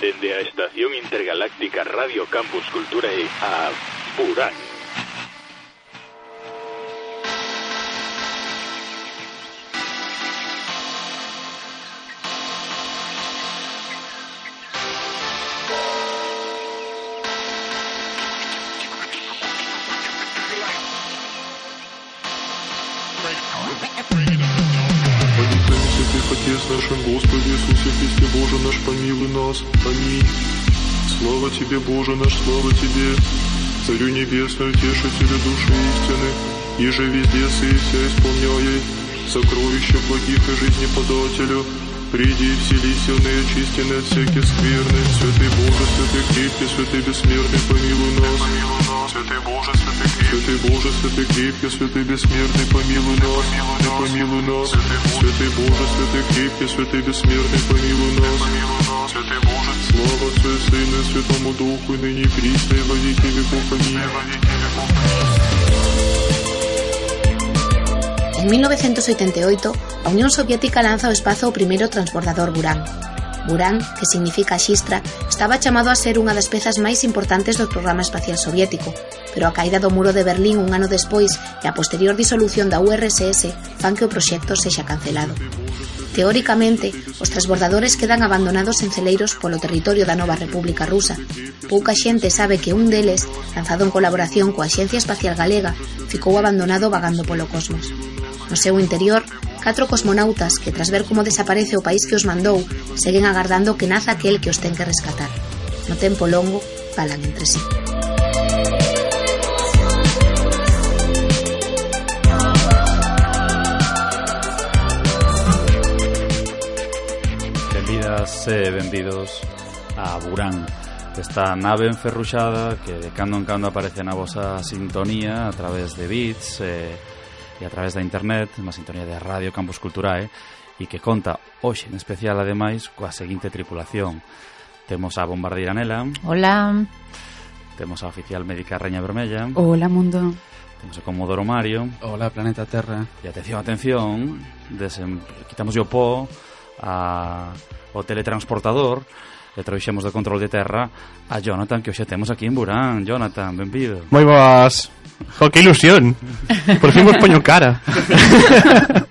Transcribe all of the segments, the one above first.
Dende a Estación Intergaláctica Radio Campus Culturae a Burán. Боже наш, слава Тебе, Царю Небесную, Тешителю души истины, Еже везде сы и вся исполняй, сокровища благих и жизни подателю, Приди и вселись в очистенный от всяких скверны, Святый Боже, святый крепкий, святый бессмертный, помилуй нас. Святый Боже, святый крепкий, святый Боже, святый крепкий, святый бессмертный, помилуй нас. Да помилуй нас. Святый Боже, святый крепкий, святый бессмертный, помилуй нас. Святый слава Отцу и Сыну и Святому Духу, и ныне и присно, и во веки веков. Аминь. En 1988, a Unión Soviética lanza ao espazo o primeiro transbordador Buran. Buran, que significa xistra, estaba chamado a ser unha das pezas máis importantes do programa espacial soviético, pero a caída do muro de Berlín un ano despois e a posterior disolución da URSS fan que o proxecto sexa cancelado. Teóricamente, os transbordadores quedan abandonados en celeiros polo territorio da nova República Rusa. Pouca xente sabe que un deles, lanzado en colaboración coa Axencia Espacial Galega, ficou abandonado vagando polo cosmos. No seu interior, catro cosmonautas que tras ver como desaparece o país que os mandou, seguen agardando que naza aquel que os ten que rescatar. No tempo longo, falan entre sí. benvidas e benvidos a Burán. Esta nave enferruxada que de cando en cando aparece na vosa sintonía a través de bits e, e a través da internet na sintonía de Radio Campus Culturae eh, e que conta hoxe en especial ademais coa seguinte tripulación. Temos a Bombardeira Nela. Hola. Temos a oficial médica Reña Vermella Hola mundo. Temos a Comodoro Mario. Hola planeta Terra. E atención, atención desem... Quitamos o pó a, o teletransportador e trouxemos do control de terra a Jonathan que hoxe temos aquí en Burán. Jonathan, benvido. Moi boas. Jo, que ilusión. Por fin vos poño cara.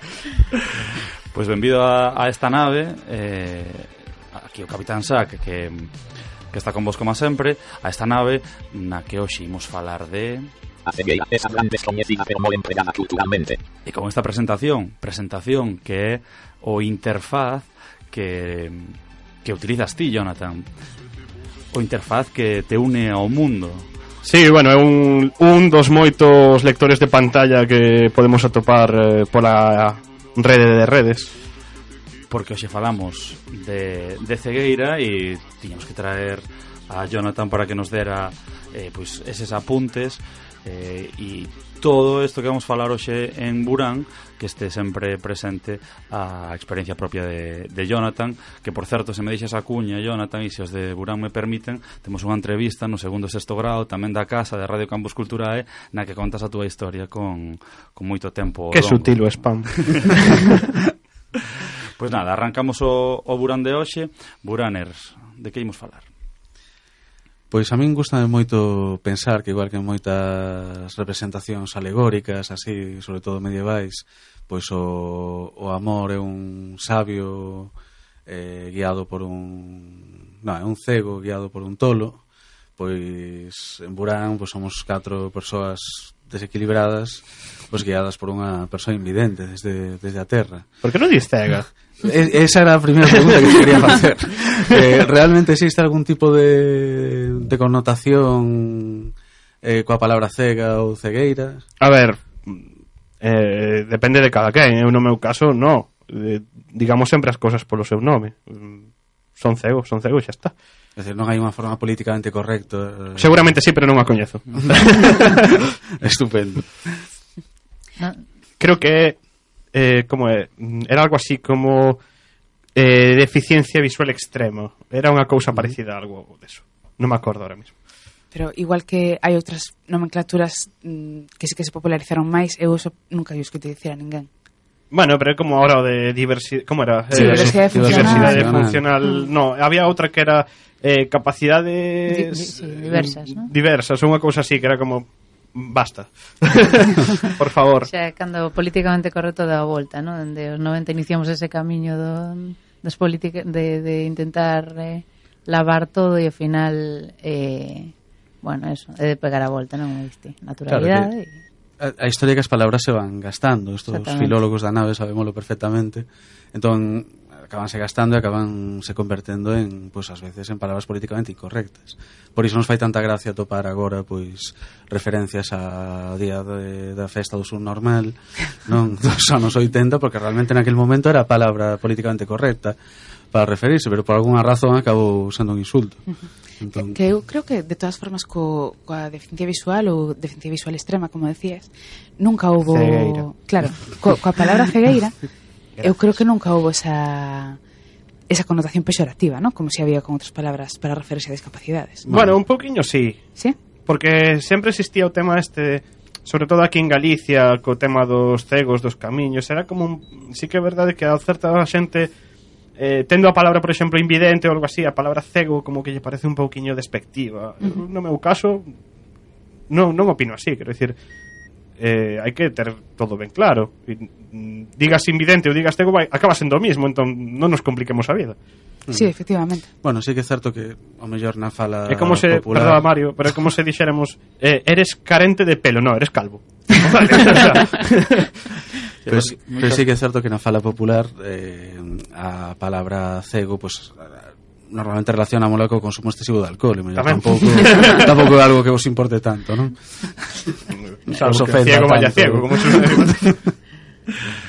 Pois benvido a, a esta nave eh, Aquí o Capitán Sack que, que está con vos como sempre A esta nave na que hoxe imos falar de a cegueira esa gran descoñecida pero moi empregada culturalmente. E con esta presentación, presentación que é o interfaz que, que utilizas ti, Jonathan. O interfaz que te une ao mundo. Sí, bueno, é un, un dos moitos lectores de pantalla que podemos atopar eh, pola rede de redes. Porque hoxe falamos de, de cegueira e tiñamos que traer a Jonathan para que nos dera eh, pois eses apuntes eh, e todo isto que vamos falar hoxe en Burán que este sempre presente a experiencia propia de, de Jonathan que por certo se me deixas a cuña Jonathan e se os de Burán me permiten temos unha entrevista no segundo sexto grado tamén da casa de Radio Campus Culturae eh, na que contas a túa historia con, con moito tempo Que sutil o spam. Pois pues nada, arrancamos o, o Burán de hoxe. Buraners, de que imos falar? Pois a min gusta moito pensar que igual que moitas representacións alegóricas, así, sobre todo medievais, pois o, o amor é un sabio eh, guiado por un... Non, é un cego guiado por un tolo, pois en Burán pois somos catro persoas desequilibradas pois guiadas por unha persoa invidente desde, desde a Terra. Por que non dis cega? Esa era a primeira pregunta que quería facer. eh, realmente existe algún tipo de, de connotación eh, coa palabra cega ou cegueira? A ver, eh, depende de cada quen. Eu no meu caso, no. Eh, digamos sempre as cosas polo seu nome. Mm, son cegos, son cegos, xa está. É dicir, non hai unha forma políticamente correcta. Eh. Seguramente sí, pero non a coñezo. Estupendo. Creo que eh, como é, era algo así como eh, deficiencia visual extremo. Era unha cousa parecida a algo deso. Non me acordo ahora mismo pero igual que hai outras nomenclaturas mm, que sí que se popularizaron máis, eu eso nunca lle que te dicir a ninguén. Bueno, pero como ahora de diversidad... ¿Cómo era? Sí, eh, diversidad, funcional. diversidad funcional. No, había otra que era eh, capacidades... Di, di, diversas, ¿no? Diversas, una cosa así, que era como... Basta. Por favor. O sea, cando políticamente correcto da a volta, ¿no? Dende os 90 iniciamos ese camiño do, das política, de, de intentar eh, lavar todo e ao final... Eh, bueno, eso, é de pegar a volta, non? Viste? Naturalidade claro que... e a, a historia que as palabras se van gastando estos filólogos da nave sabémolo perfectamente entón acabanse gastando e acaban se convertendo en, pois, ás veces en palabras políticamente incorrectas. Por iso nos fai tanta gracia topar agora, pois, referencias a día de, da festa do sur normal, non, dos anos 80, porque realmente naquele momento era a palabra políticamente correcta para referirse, pero por algunha razón acabou sendo un insulto. Entón... Que, que eu creo que, de todas formas, co, coa deficiencia visual ou deficiencia visual extrema, como decías, nunca houbo... Cegueira. Claro, co, coa palabra cegueira, eu creo que nunca houbo esa esa connotación peyorativa, ¿no? Como si había con outras palabras para referirse a discapacidades. Bueno, un poquinho sí. Sí? Porque sempre existía o tema este sobre todo aquí en Galicia, co tema dos cegos, dos camiños, era como un... sí que é verdade que a certa xente eh, tendo a palabra, por exemplo, invidente ou algo así, a palabra cego como que lle parece un pouquiño despectiva. Uh -huh. No meu caso, non, non opino así, quero dicir, eh, hai que ter todo ben claro. E, mm, digas invidente ou digas cego, vai, acaba sendo o mismo, entón non nos compliquemos a vida. Sí, efectivamente. Bueno, sí que é certo que o mellor na fala É como se, popular... perdón, Mario, pero é como se dixéramos eh, eres carente de pelo, non, eres calvo. Vale, o sea, Pero, sí, pero sí que é certo que na fala popular eh, a palabra cego pues, normalmente relacionámola co consumo excesivo de alcohol, e tampouco tampouco é algo que vos importe tanto, non? Salvo que ciego tanto. ciego, como se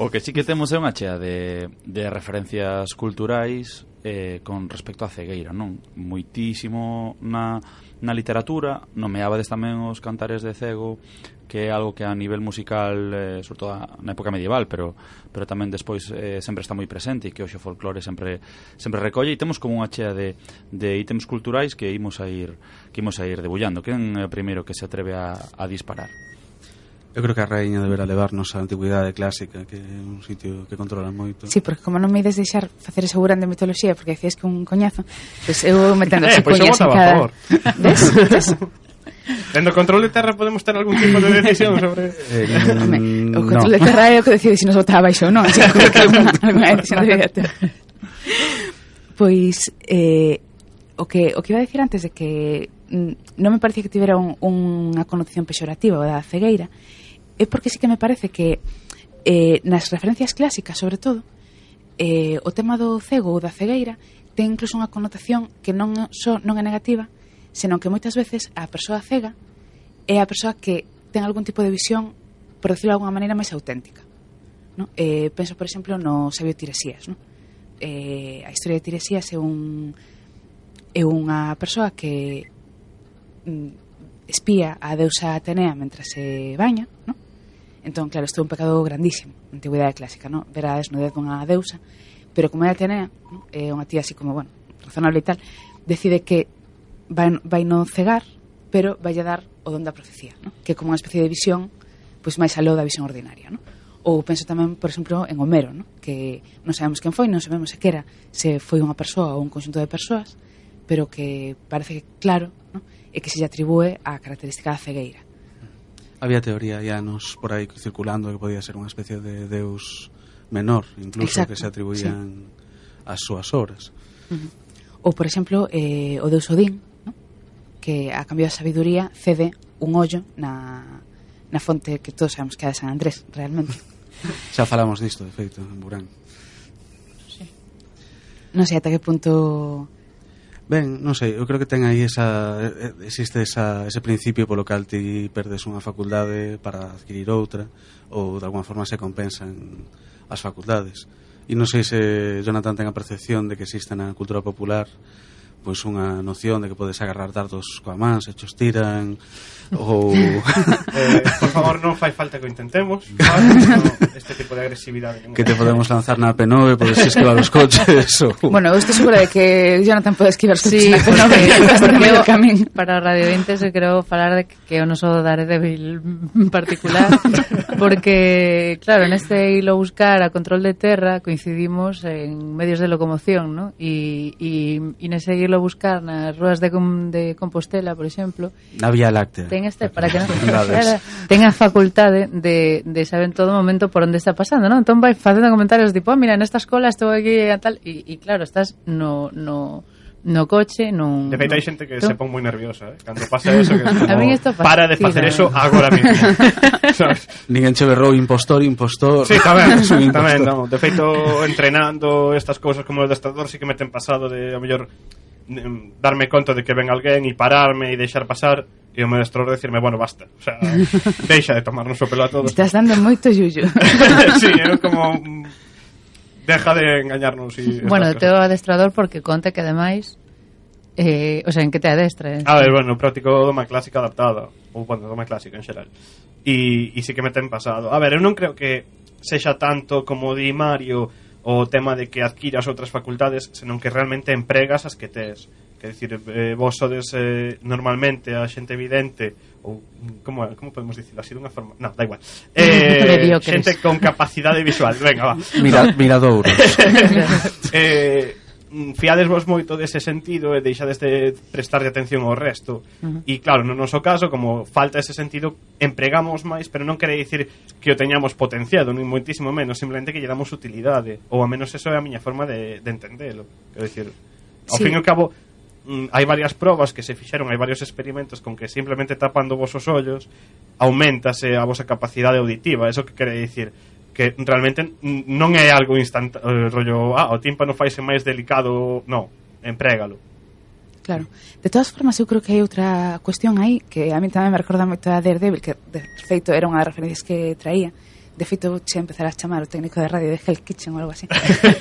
O que sí que temos é unha chea de, de referencias culturais eh, con respecto á cegueira, non? Moitísimo na, na literatura, nomeabades tamén os cantares de cego que é algo que a nivel musical, eh, sobre todo na época medieval, pero pero tamén despois eh, sempre está moi presente e que hoxe o folclore sempre sempre recolle e temos como unha chea de, de ítems culturais que imos a ir que imos a ir debullando. Quen é o primeiro que se atreve a, a disparar? Eu creo que a raíña deberá levarnos á antigüidade clásica, que é un sitio que controla moito. Sí, porque como non me ides deixar facer ese burán de mitoloxía, porque decías que un coñazo, pois pues eu metendo eh, pois pues eu votaba cada... favor. Ves? Ves? Dentro control de terra podemos ter algún tipo de decisión sobre... Eh, eh o control no. de terra é o que decide se si nos baixo ou non. Se alguna decisión debería ter. Pois, eh, o que, o que iba a decir antes de que mm, non me parece que tivera un, unha connotación pexorativa da cegueira, é porque sí que me parece que eh, nas referencias clásicas, sobre todo, eh, o tema do cego ou da cegueira ten incluso unha connotación que non, so, non é negativa, senón que moitas veces a persoa cega é a persoa que ten algún tipo de visión, por decirlo de alguna maneira, máis auténtica. No? Eh, penso, por exemplo, no Sabio Tiresías. No? Eh, a historia de Tiresías é un é unha persoa que mm, espía a deusa Atenea mentre se baña, no? Entón, claro, isto é un pecado grandísimo na antigüidade clásica, no? ver a desnudez dunha deusa, pero como é Atenea, no? é unha tía así como, bueno, razonable e tal, decide que vai, vai no cegar, pero vai a dar o don da profecía, no? que é como unha especie de visión pois máis aló da visión ordinaria. No? Ou penso tamén, por exemplo, en Homero, no? que non sabemos quen foi, non sabemos se que era, se foi unha persoa ou un conxunto de persoas, pero que parece claro no? e que se lle atribúe a característica da cegueira. Había teoría ya nos por aí circulando que podía ser unha especie de deus menor, incluso Exacto, que se atribuían sí. as súas obras. Uh -huh. Ou, por exemplo, eh, o deus Odín, que a cambio da sabiduría cede un ollo na, na fonte que todos sabemos que é de San Andrés, realmente. Xa falamos disto, de feito, en Burán. Sí. Non sei ata que punto Ben, non sei, eu creo que ten aí esa existe esa, ese principio polo cal ti perdes unha facultade para adquirir outra ou de alguma forma se compensan as facultades. E non sei se Jonathan ten a percepción de que existe na cultura popular pois unha noción de que podes agarrar dardos coa man se chos tiran ou eh, por favor non fai falta que o intentemos no, este tipo de agresividade. Que te podemos lanzar na P9 podes esquivar os coches ou... bueno, eu estou segura de que Jonathan pode esquivar os coches. sí, na P9 porque, porque eu, para Radio 20 se creo falar de que o noso Daredevil particular. Porque, claro, neste hilo buscar a control de terra coincidimos en medios de locomoción, ¿no? E, e, e nese hilo buscar nas ruas de, com, de Compostela, por exemplo... Na Vía Láctea. Ten este, para que non... ten a facultade de, de saber en todo momento por onde está pasando, ¿no? Entón vai facendo comentarios tipo, ah, mira, nesta escola estou aquí e tal... E, e claro, estás no... no no coche, non... De feito, hai xente que no. se pon moi nerviosa, eh? Cando pasa eso, que es como, a para de facer sí, eso agora mismo. ¿Sabes? Ninguén che berrou impostor, impostor... Sí, tamén, tamén, no. De feito, entrenando estas cousas como o destador, sí que me ten pasado de, a mellor, mm, darme conta de que ven alguén e pararme e deixar pasar e o meu instructor decirme, bueno, basta, o sea, deixa de tomarnos o pelo a todos. Estás dando moito yuyu. sí, é como deja de engañarnos. Y bueno, teo adestrador porque conte que ademais Eh, o sea, en que te adestres? A ver, bueno, practico doma clásica adaptada Ou, bueno, doma clásica en xeral E, e sí que me ten pasado A ver, eu non creo que sexa tanto como di Mario O tema de que adquiras outras facultades Senón que realmente empregas as que tes Que decir, eh, vos sodes eh, normalmente a xente evidente ou mm, como, como podemos dicirlo así dunha forma, no, da igual. Eh, xente con capacidade visual, venga, va. Mira, miradouros. eh, mm, fiades vos moito dese sentido e deixades de prestarlle atención ao resto. Uh -huh. E claro, no noso caso, como falta ese sentido, empregamos máis, pero non quere dicir que o teñamos potenciado, nin moitísimo menos, simplemente que lle damos utilidade, ou a menos eso é a miña forma de, de entendelo. Quero dicir, ao sí. fin e ao cabo, mm, hai varias probas que se fixeron, hai varios experimentos con que simplemente tapando vos os ollos aumentase a vosa capacidade auditiva. Eso que quere dicir que realmente non é algo instantáneo, eh, rollo, ah, o tímpano faise máis delicado, non, emprégalo. Claro. De todas formas, eu creo que hai outra cuestión aí que a mí tamén me recorda moito a Daredevil, que de feito era unha das referencias que traía. De feito, che empezar a chamar o técnico de radio de Hell Kitchen ou algo así.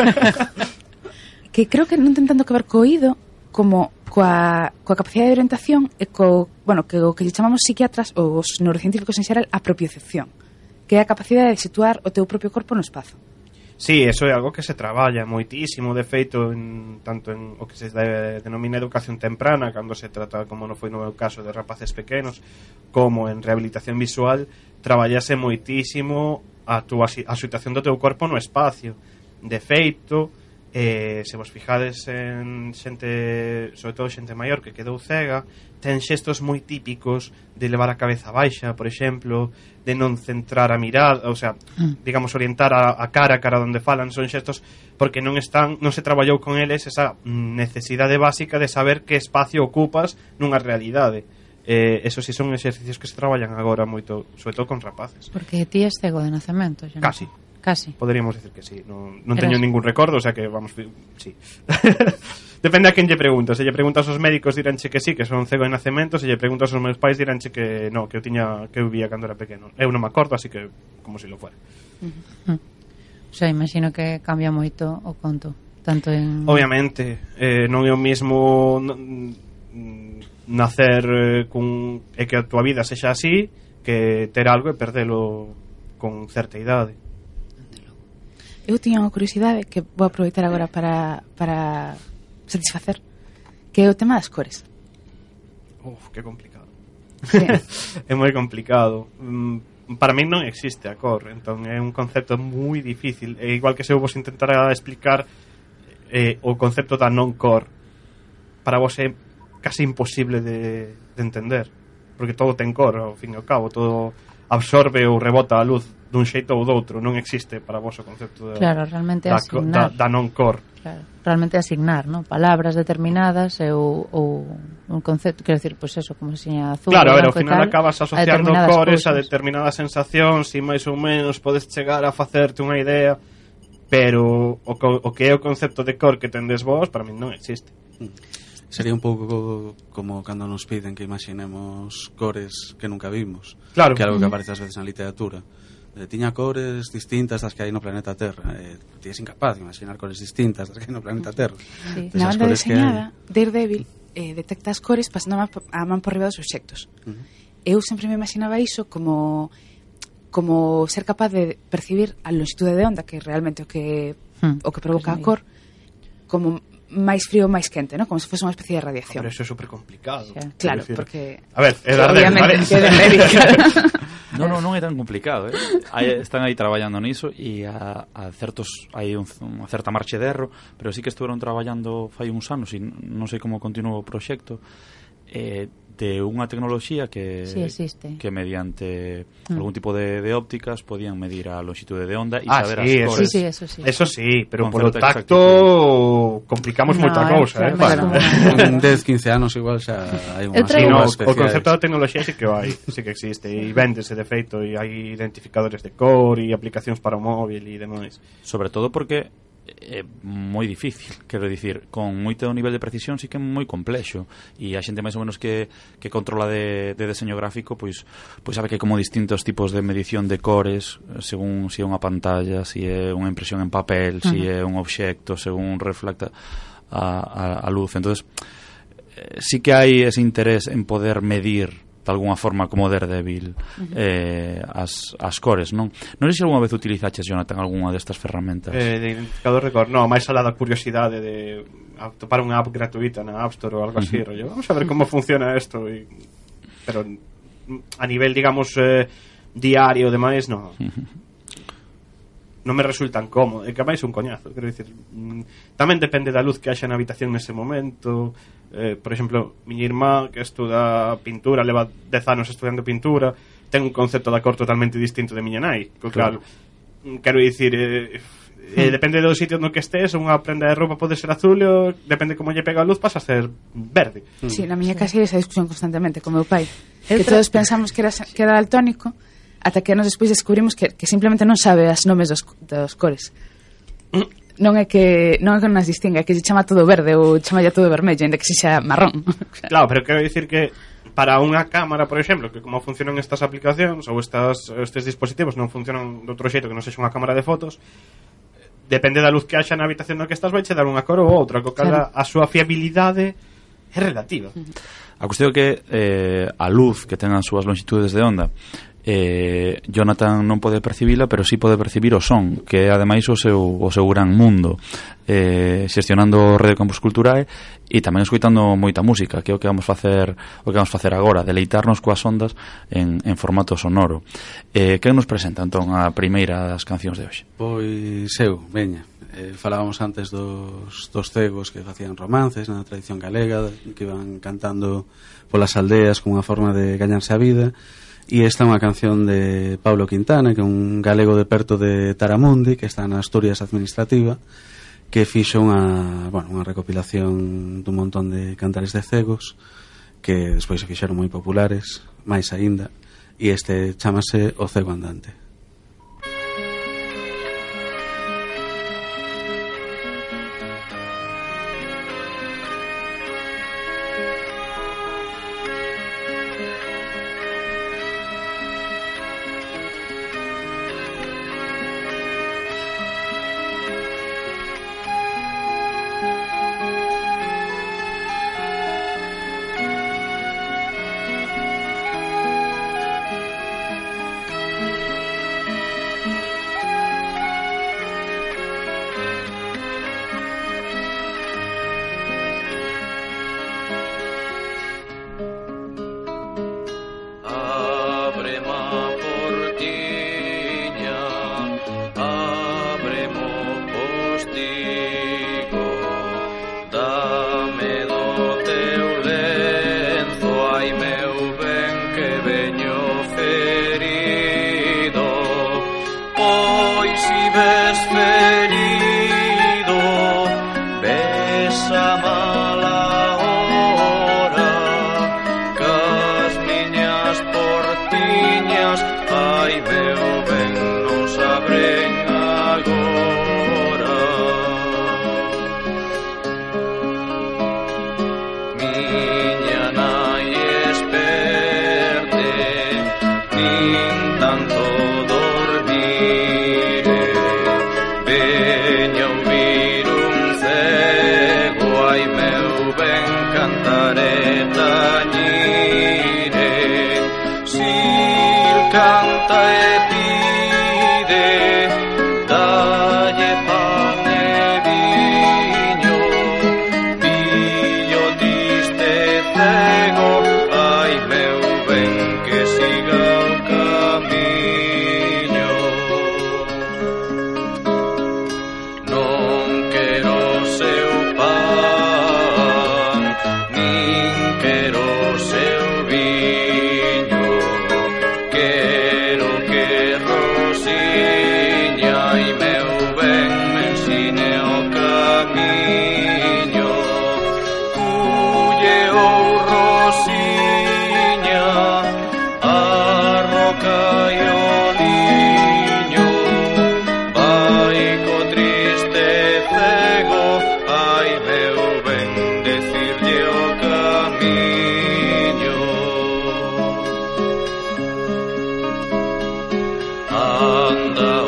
que creo que non ten tanto que ver co oído, como coa, coa capacidade de orientación e co, bueno, que o que lle chamamos psiquiatras ou os neurocientíficos en xeral a propiocepción, que é a capacidade de situar o teu propio corpo no espazo. Sí, eso é algo que se traballa moitísimo, de feito, en, tanto en o que se de, denomina educación temprana, cando se trata, como non foi no meu caso, de rapaces pequenos, como en rehabilitación visual, traballase moitísimo a, túa, a situación do teu corpo no espacio. De feito, eh, se vos fijades en xente, sobre todo xente maior que quedou cega, ten xestos moi típicos de levar a cabeza baixa, por exemplo, de non centrar a mirada, o sea, mm. digamos orientar a, a cara, a cara onde falan, son xestos porque non están, non se traballou con eles esa necesidade básica de saber que espacio ocupas nunha realidade. Eh, eso si sí son exercicios que se traballan agora moito, sobre todo con rapaces. Porque ti és cego de nacemento, xa. Casi. No? Casi. Poderíamos decir que sí. Non, non teño ningún recordo, o sea que vamos, sí. Depende a quen lle pregunto. Se lle preguntas aos médicos diránche que sí, que son cego de nacemento, se lle preguntas aos meus pais diránche que no, que eu tiña que eu vivía cando era pequeno. Eu non me acordo, así que como se si lo fuera. O sea, imagino que cambia moito o conto, tanto en Obviamente, eh, non é o mismo nacer eh, cun e que a tua vida sexa así que ter algo e perdelo con certa idade eu tiña unha curiosidade que vou aproveitar agora para, para satisfacer que é o tema das cores. Uf, que complicado. Sí. é moi complicado. Mm, para min non existe a cor entón é un concepto moi difícil. É igual que se eu vos intentara explicar eh, o concepto da non cor para vos é casi imposible de, de entender porque todo ten cor ao fin e ao cabo todo absorbe ou rebota a luz dun xeito ou doutro, non existe para vos o concepto de, claro, realmente da, asignar. da, da non cor. Claro, realmente asignar, non? Palabras determinadas e ou, ou un concepto, quero decir, pois pues eso, como se azul, Claro, a ver, ao final tal, acabas asociando a cores cousas. a determinadas sensacións, si máis ou menos podes chegar a facerte unha idea, pero o, o que é o concepto de cor que tendes vos, para min non existe. Hmm. Sería un pouco como cando nos piden que imaginemos cores que nunca vimos, claro. que é algo que aparece ás veces na literatura eh, tiña cores distintas das que hai no planeta Terra. Eh, ti és incapaz de imaginar cores distintas das que hai no planeta Terra. Sí. Entonces, Na banda deseñada, hai... Daredevil eh, detecta as cores pasando a man, a man por riba dos obxectos. Uh -huh. Eu sempre me imaginaba iso como como ser capaz de percibir a longitude de onda que realmente o que hmm. o que provoca a cor como máis frío máis quente, ¿no? Como se fose unha especie de radiación. Pero eso é es super complicado. Sí. Claro, decir. porque A ver, é dar vale? non, non, non é tan complicado, eh? Aí, están aí traballando niso e a, a certos hai un, unha certa marcha de erro, pero sí que estuveron traballando fai uns anos e non sei como continuou o proxecto. Eh, de unha tecnoloxía que sí, existe. que mediante mm. algún tipo de, de ópticas podían medir a lonxitude de onda e ah, saber sí, as cores. Sí, sí, eso sí. Eso sí, pero polo tacto complicamos no, moita cousa, eh? Claro, bueno. 10, 15 anos igual xa hai unha sí, no, o concepto da tecnoloxía sí que hai, sí que existe e véndese de feito e hai identificadores de cor e aplicacións para o móvil e demais. Sobre todo porque é moi difícil, quero dicir, con moito nivel de precisión sí que é moi complexo e a xente máis ou menos que, que controla de, de deseño gráfico pois, pois sabe que hai como distintos tipos de medición de cores eh, según se si é unha pantalla, se si é unha impresión en papel, se si uh -huh. é un obxecto, según reflecta a, a, a luz. Entonces, eh, sí que hai ese interés en poder medir de alguna forma como Daredevil uh -huh. eh, as, as cores, non? Non sei se algunha vez utilizaches, Jonathan, algunha destas ferramentas eh, De identificador de cor, non, máis alá da curiosidade de topar unha app gratuita na App Store ou algo así, uh -huh. rollo Vamos a ver como funciona isto e... Pero a nivel, digamos, eh, diario e demais, non uh -huh non me resultan cómodo e que máis un coñazo quero dicir mm, tamén depende da luz que haxa na habitación nese momento. Eh, por exemplo miña irmá que estuda pintura leva 10 anos estudiando pintura ten un concepto da cor totalmente distinto de miña nai. Co claro. claro mm, quero dicir eh, eh, hmm. depende do sitio no que estés, unha prenda de roupa pode ser azul, e depende como lle pega a luz, pasa a ser verde. Hmm. Sí, na miña casa hai esa discusión constantemente con meu pai, que todos pensamos que era, que era daltónico, ata que nos despois descubrimos que, que simplemente non sabe as nomes dos, dos cores. Non é que non é que nas distinga, é que se chama todo verde ou chama ya todo vermello, ainda que se xa marrón. claro, pero quero dicir que para unha cámara, por exemplo, que como funcionan estas aplicacións ou estas, estes dispositivos non funcionan de outro xeito que non sexa unha cámara de fotos, depende da luz que haxa na habitación na que estás vai che dar unha cor ou outra, co cal claro. a súa fiabilidade é relativa. A cuestión é que eh, a luz que ten as súas longitudes de onda eh, Jonathan non pode percibila, pero sí pode percibir o son, que é ademais o seu, o seu gran mundo, eh, xestionando rede Campus Culturae e tamén escuitando moita música, que é o que vamos facer, o que vamos facer agora, deleitarnos coas ondas en, en formato sonoro. Eh, que nos presenta, entón, a primeira das cancións de hoxe? Pois eu, veña. Eh, falábamos antes dos, dos cegos que facían romances na tradición galega, que iban cantando polas aldeas como unha forma de gañarse a vida, E esta é unha canción de Pablo Quintana, que é un galego de perto de Taramundi, que está na Asturias Administrativa, que fixo unha, bueno, unha recopilación dun montón de cantares de cegos, que despois se fixeron moi populares, máis aínda, e este chamase O Cego Andante. the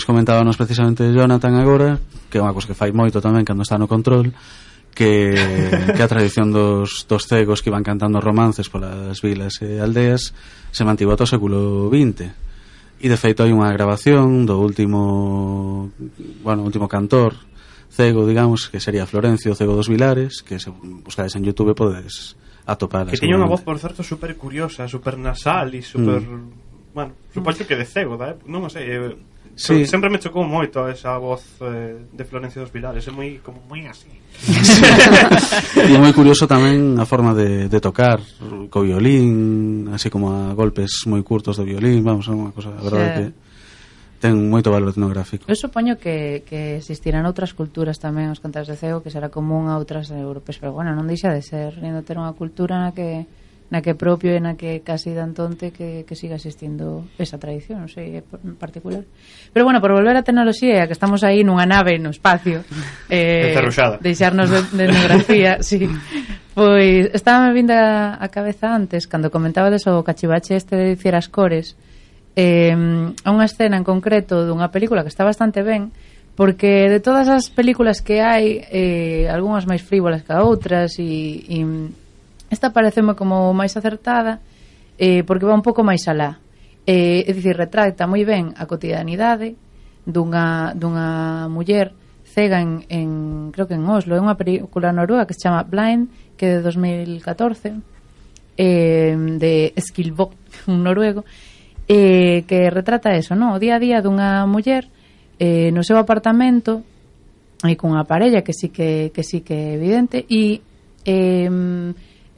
pois comentábamos precisamente Jonathan agora, que é unha cousa que fai moito tamén cando está no control, que, que a tradición dos, dos cegos que iban cantando romances polas vilas e aldeas se mantivo ata o século XX e de feito hai unha grabación do último bueno, último cantor cego, digamos, que sería Florencio Cego dos Vilares, que se buscades en Youtube podes atopar que tiña unha voz, por certo, super curiosa super nasal e super, mm. bueno, supoño que de cego da, non sei, Eh... Sí. Sempre me chocou moito esa voz eh, de Florencio dos Vilares, é moi como moi así. e é moi curioso tamén a forma de, de tocar co violín, así como a golpes moi curtos do violín, vamos, é unha cosa, a verdade sí. que ten moito valor etnográfico. Eu supoño que, que existirán outras culturas tamén os cantares de cego que será común a outras europeas, pero bueno, non deixa de ser, indo ter unha cultura na que na que propio e na que casi dan tonte que, que siga existindo esa tradición, non sei, en particular. Pero bueno, por volver á tecnoloxía, que estamos aí nunha nave no espacio, eh, deixarnos de, de etnografía, sí. Pois, estaba me vinda a cabeza antes, cando comentabades o cachivache este de dicir as cores, eh, a unha escena en concreto dunha película que está bastante ben, porque de todas as películas que hai, eh, algunhas máis frívolas que outras, e, e Esta pareceme como máis acertada eh, porque va un pouco máis alá. Eh, é dicir, retrata moi ben a cotidianidade dunha, dunha muller cega en, en, creo que en Oslo. É unha película noruega que se chama Blind, que é de 2014, eh, de Skilbo, un noruego, eh, que retrata eso, no? o día a día dunha muller eh, no seu apartamento e cunha parella que sí que, que sí que é evidente e eh,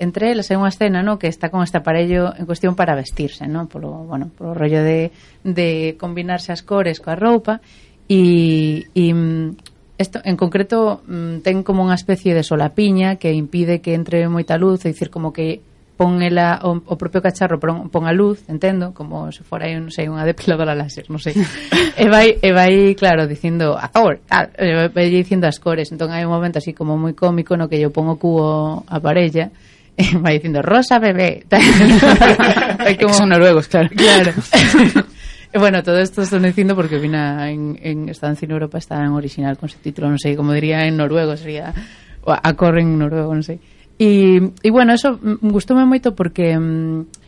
entre elas hai unha escena no, que está con este aparello en cuestión para vestirse, no? polo, bueno, polo rollo de, de combinarse as cores coa roupa e, e mm, esto, en concreto mm, ten como unha especie de solapiña que impide que entre moita luz, é dicir, como que pon ela, o, o propio cacharro pon, pon a luz, entendo, como se fora aí, non sei, unha depiladora láser, non sei. e vai, e vai claro, dicindo a cor, a, e vai dicindo as cores, entón hai un momento así como moi cómico no que yo pon o cubo a parella E vai dicindo, Rosa, bebé. Hai como son noruegos, claro. Claro. E bueno, todo isto estou dicindo porque vina en, en está en Cine Europa, está en original con subtítulo, non sei, como diría en noruego, sería a correr en noruego, non sei. E, e bueno, eso mm, gustoume moito porque mm,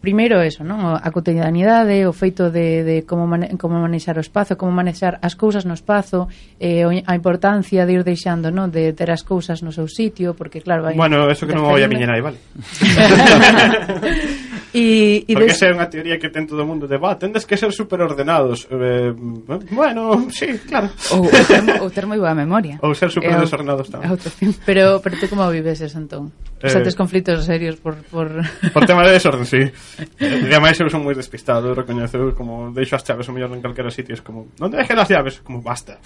primeiro eso, non? A cotidianidade, o feito de, de como, mane, como manexar o espazo, como manexar as cousas no espazo, eh, a importancia de ir deixando, non? De ter as cousas no seu sitio, porque claro... Vai bueno, eso que non vai a miña nai, vale. Y, y Porque ves... esa é unha teoría que ten todo o mundo de, va, tendes que ser superordenados. Eh, bueno, sí, claro. Ou, ou, ter, ou ter moi boa memoria. Ou ser superdesordenados tamén. Pero, pero tú como vives eso, entón? Eh, o sea, tes conflitos serios por... Por, por tema de desorden, sí. E ademais eu son moi despistado, eu recoñezo, como deixo as chaves o mellor en calquera sitio, es como, non deje as chaves? Como, basta.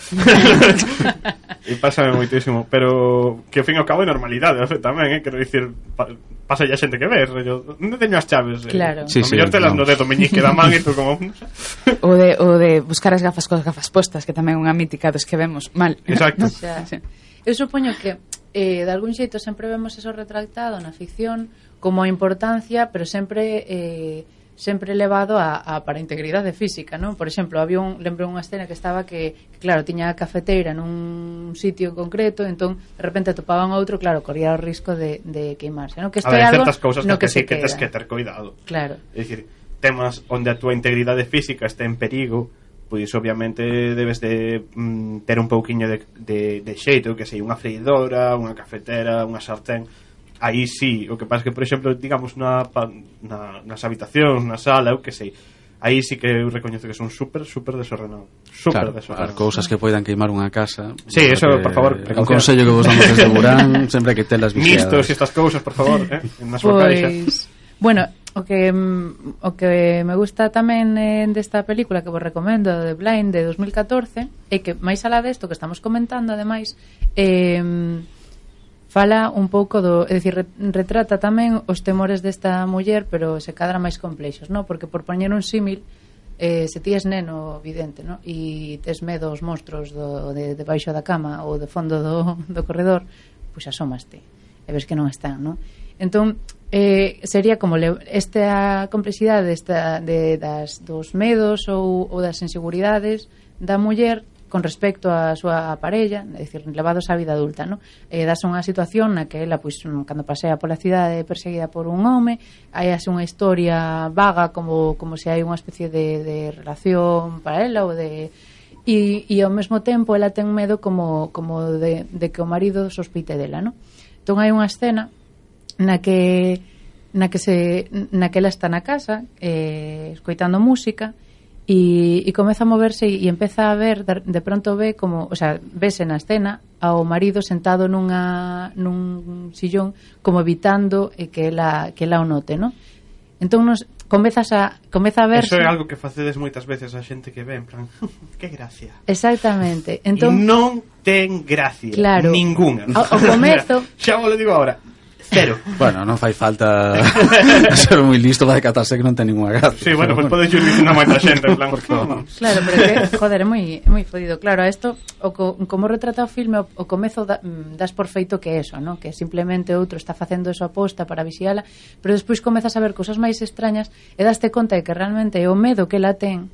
e pásame moitísimo. Pero que ao fin e ao cabo é normalidade, o tamén, eh? quero dicir, pa, pasa ya xente que ves, non teño as chaves, de... Eh, claro. Sí, sí, telas no. no dedo meñique da man e tú como... o, de, o de buscar as gafas coas gafas postas, que tamén é unha mítica dos que vemos mal. Exacto. o sea, sí. Eu supoño que eh, de algún xeito sempre vemos eso retratado na ficción como a importancia, pero sempre... Eh, sempre elevado a, a para a integridade física, non? Por exemplo, había un, lembro unha escena que estaba que, que claro, tiña a cafeteira nun sitio en concreto, entón de repente atopaban outro, claro, corría o risco de, de queimarse, non? Que isto é algo certas cousas no que, que, sí que tes que ter cuidado. Claro. É dicir, temas onde a túa integridade física está en perigo, pois obviamente debes de mm, ter un pouquiño de, de, de xeito, que sei, unha freidora, unha cafetera, unha sartén, aí sí, o que pasa que, por exemplo, digamos na, na, nas habitacións, na sala, eu que sei, aí sí que eu recoñezo que son super, super desordenado. Super claro, desordenado. As cousas que poidan queimar unha casa. Sí, eso, por favor. Un consello que vos damos desde Burán, sempre que telas vigiadas. Mistos e estas cousas, por favor, eh, nas pois, Bueno, o que o que me gusta tamén eh, desta película que vos recomendo de Blind de 2014 é que máis alá desto que estamos comentando ademais eh, fala un pouco do, é dicir, retrata tamén os temores desta muller, pero se cadra máis complexos, no? Porque por poñer un símil, eh, se ti es neno, vidente, no? E tes medo aos monstruos do, de, debaixo da cama ou do fondo do, do corredor, pois asómaste e ves que non están, no? Entón, eh, sería como le, esta complexidade esta, de, das, dos medos ou, ou das inseguridades da muller con respecto á súa parella, é dicir, levados á vida adulta, no? Eh, dase unha situación na que ela, pois, cando pasea pola cidade perseguida por un home, hai así unha historia vaga como, como se hai unha especie de, de relación para ela ou de... E, e ao mesmo tempo ela ten medo como, como de, de que o marido sospeite dela, no? Entón hai unha escena na que na que se na que ela está na casa eh, escoitando música e, e comeza a moverse e empeza a ver de pronto ve como, o sea, vese na escena ao marido sentado nunha nun sillón como evitando eh, que ela que ela o note, ¿no? Entón nos comezas a comeza a ver Eso é algo que facedes moitas veces a xente que ve en plan, que gracia. Exactamente. Entón non ten gracia claro, ninguna. Ao, ao comezo xa vos lo digo agora Cero. Bueno, non fai falta ser moi listo para catarse que non ten ninguna gracia. Sí, bueno, pois podes ir dicindo moita xente, en plan, por favor. Oh". Claro, pero que, joder, é moi, moi fodido. Claro, a isto, o co, como retrata o filme, o comezo da, mm, das por feito que é eso, ¿no? que simplemente outro está facendo eso aposta para vixiala, pero despois comezas a ver cousas máis extrañas e daste conta de que realmente é o medo que la ten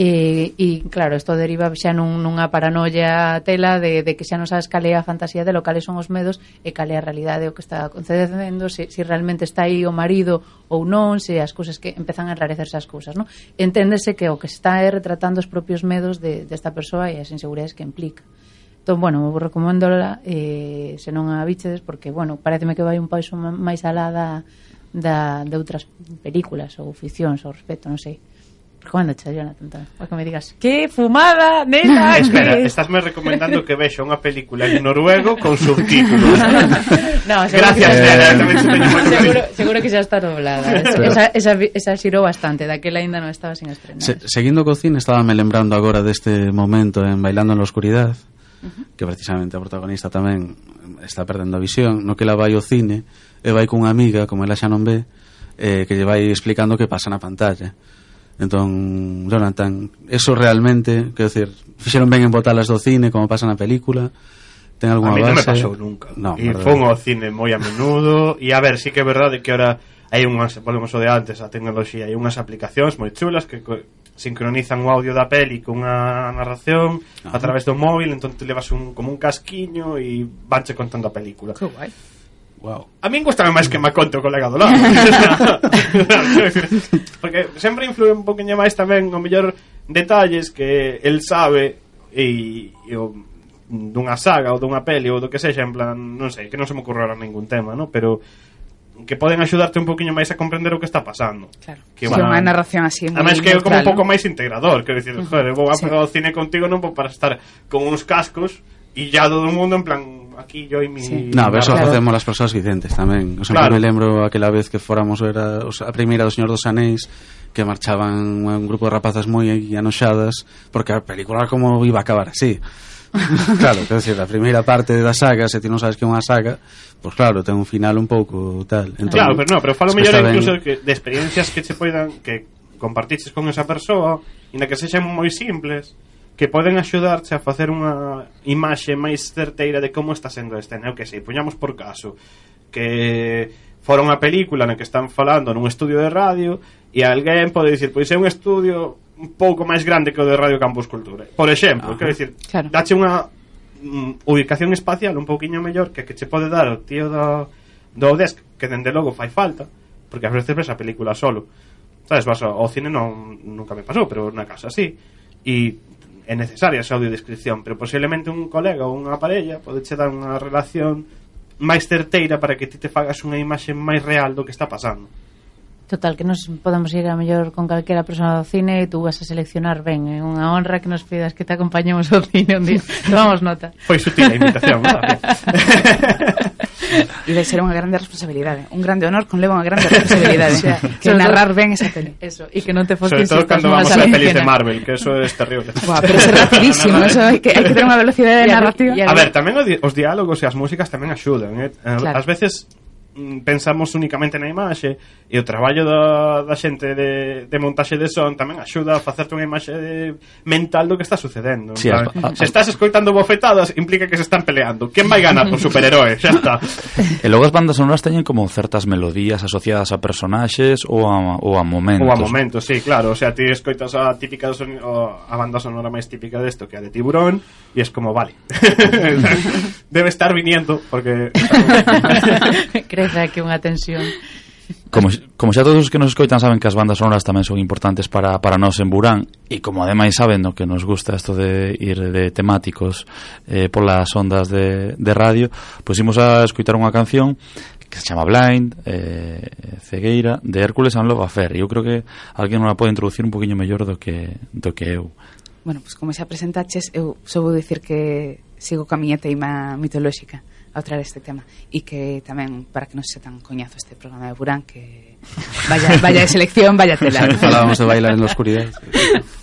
E, e claro, isto deriva xa nun, nunha paranoia tela de, de que xa non sabes cal é a fantasía de lo cales son os medos e cal é a realidade o que está concedendo, se, se realmente está aí o marido ou non, se as cousas que empezan a enrarecerse as cousas, non? Enténdese que o que está é retratando os propios medos de, desta de persoa e as inseguridades que implica. Entón, bueno, vos recomendo eh, se non a bichedes, porque, bueno, pareceme que vai un paso máis alá da, da, de outras películas ou ficcións ao respecto, non sei. Recomendacha, Jonathan, tamén, para que me digas Que fumada, nena! Espera, que... estásme recomendando que vexa unha película en noruego con subtítulos. No, Gracias, que... nena seguro, seguro que xa está doblada ¿eh? Esa, esa, esa xirou bastante Daquela ainda non estaba sin estrenar. Se, Seguindo cocina, estaba me lembrando agora deste momento En Bailando en la Oscuridad Uh -huh. que precisamente a protagonista tamén está perdendo a visión, no que la vai ao cine e vai cunha amiga, como ela xa non ve, eh, que lle vai explicando que pasa na pantalla. Entón, Jonathan, eso realmente, quero decir, fixeron ben en botalas do cine, como pasa na película, ten alguna base... A mí non me pasou nunca. No, e fón ao cine moi a menudo, e a ver, sí que é verdade que ahora hai unhas, volvemos o de antes, a tecnoloxía, hai unhas aplicacións moi chulas que sincronizan o audio da peli cunha narración Ajá. a través do móvil, entón te levas un, como un casquiño e vanche contando a película. Que guai Wow. A min gustame máis que Maconte o colega do lado Porque sempre influe un poquinho máis tamén O mellor detalles que el sabe E, e o, dunha saga ou dunha peli ou do que sexa En plan, non sei, que non se me ocurrerá ningún tema no? Pero que poden axudarte un poquinho máis a comprender o que está pasando. Claro. Que bueno, sí, unha narración así moi Ademais que é como un pouco máis integrador, quero dicir, joder, vou a sí. ao cine contigo non vou para estar con uns cascos e ya todo o mundo en plan aquí yo e mi... Sí. No, pero eso claro. facemos as persoas videntes tamén. O sea, claro. me lembro aquela vez que fóramos era o sea, a primeira do Señor dos Anéis que marchaban un grupo de rapazas moi anoxadas porque a película como iba a acabar así. claro, quer dizer, a primeira parte da saga, se ti non sabes que é unha saga, pois pues claro, ten un final un pouco tal. Entón, claro, pero no, pero falo mellor incluso ben... que de experiencias que che poidan que compartiches con esa persoa, inda que sexan moi simples, que poden axudarche a facer unha imaxe máis certeira de como está sendo a escena. Eu que sei, poñamos por caso que fora unha película na que están falando nun estudio de radio e alguén pode dicir, pois é un estudio un pouco máis grande que o de Radio Campus Cultura. Por exemplo, Ajá. quero dicir, claro. dache unha mm, ubicación espacial un pouquiño mellor que que che pode dar o tío do, do desk que dende logo fai falta porque a veces ves a película solo sabes, vas ao cine non, nunca me pasou pero na casa sí e é necesaria esa audiodescripción, pero posiblemente un colega ou unha parella pode che dar unha relación máis certeira para que ti te fagas unha imaxe máis real do que está pasando. Total, que nos podemos ir a mellor con calquera persona do cine e tú vas a seleccionar ben. É unha honra que nos pidas que te acompañemos ao cine un día. Tomamos nota. Foi sutil a invitación. E de ser unha grande responsabilidade. Un grande honor con leva unha grande responsabilidade. o sea, que narrar ben esa peli. Eso, e que non te foques... Sobre todo cando vamos a, pelis de Marvel, que eso es terrible. Buah, pero é rapidísimo, eso, hai que, hay que ter unha velocidade de narrativa. A ver, tamén os diálogos e as músicas tamén axudan. Eh? eh claro. As veces Mm, pensamos únicamente na imaxe e o traballo da, da xente de, de montaxe de son tamén axuda a facerte unha imaxe de, mental do que está sucedendo. Sí, entón, as, a, se estás escoitando bofetadas implica que se están peleando. Quen vai ganar por superheroe? Xa está. E logo as bandas sonoras teñen como certas melodías asociadas a personaxes ou a, ou a momentos. Ou a momentos, sí, claro. O sea, ti escoitas a típica son, a banda sonora máis típica desto que a de Tiburón e es como, vale. Debe estar viniendo porque empeza aquí unha tensión. Como, como xa todos os que nos escoitan saben que as bandas sonoras tamén son importantes para, para nós en Burán e como ademais saben no que nos gusta isto de ir de temáticos eh, polas ondas de, de radio pois imos a escoitar unha canción que se chama Blind eh, Cegueira de Hércules and Love Affair. Eu creo que alguén non a pode introducir un poquinho mellor do que, do que eu. Bueno, pois como xa presentaches eu só vou dicir que sigo ca miña teima mitolóxica ao traer este tema e que tamén para que non se tan coñazo este programa de Burán que vaya, vaya de selección, vaya tela. Falábamos de bailar en la oscuridad.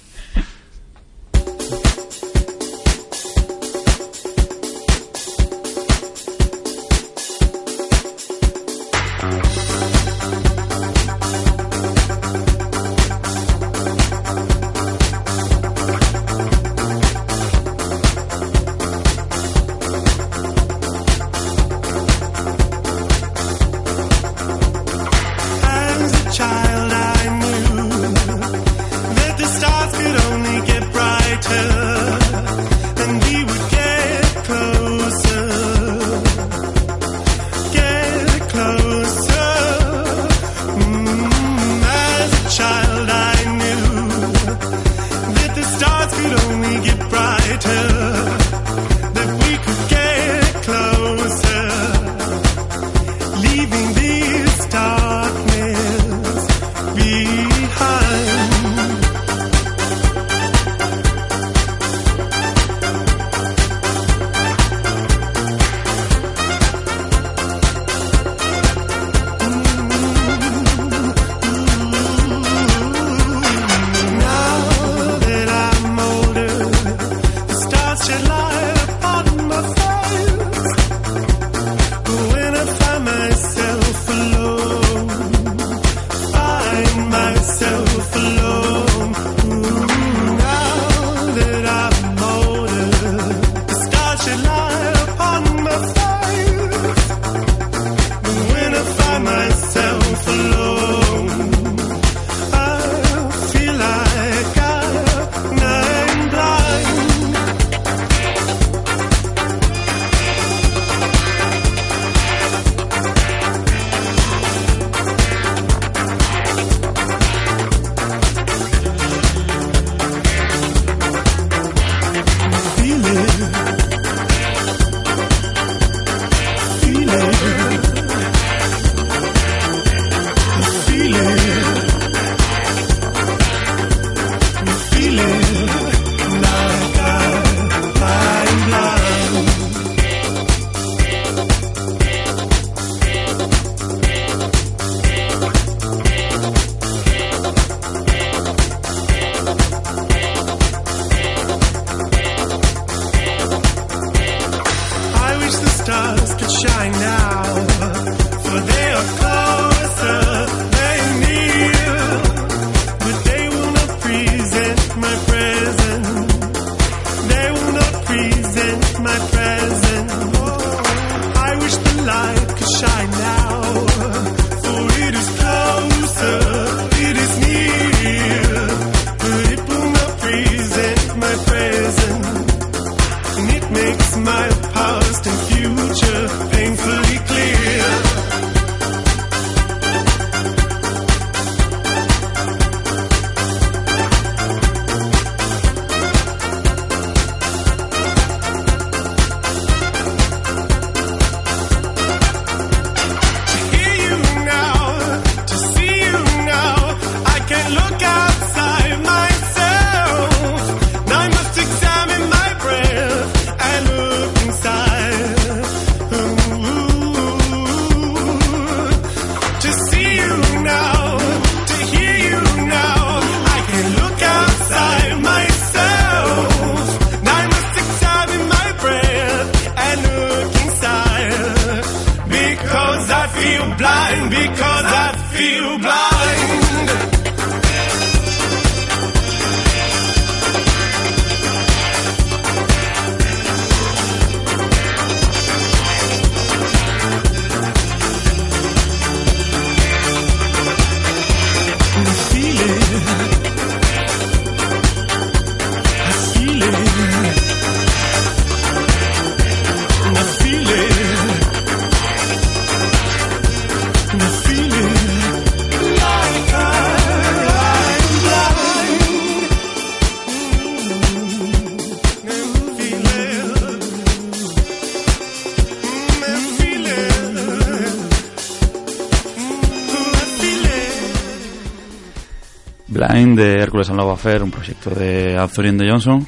de Hércules and Love Affair, un proxecto de Anthony and the Johnson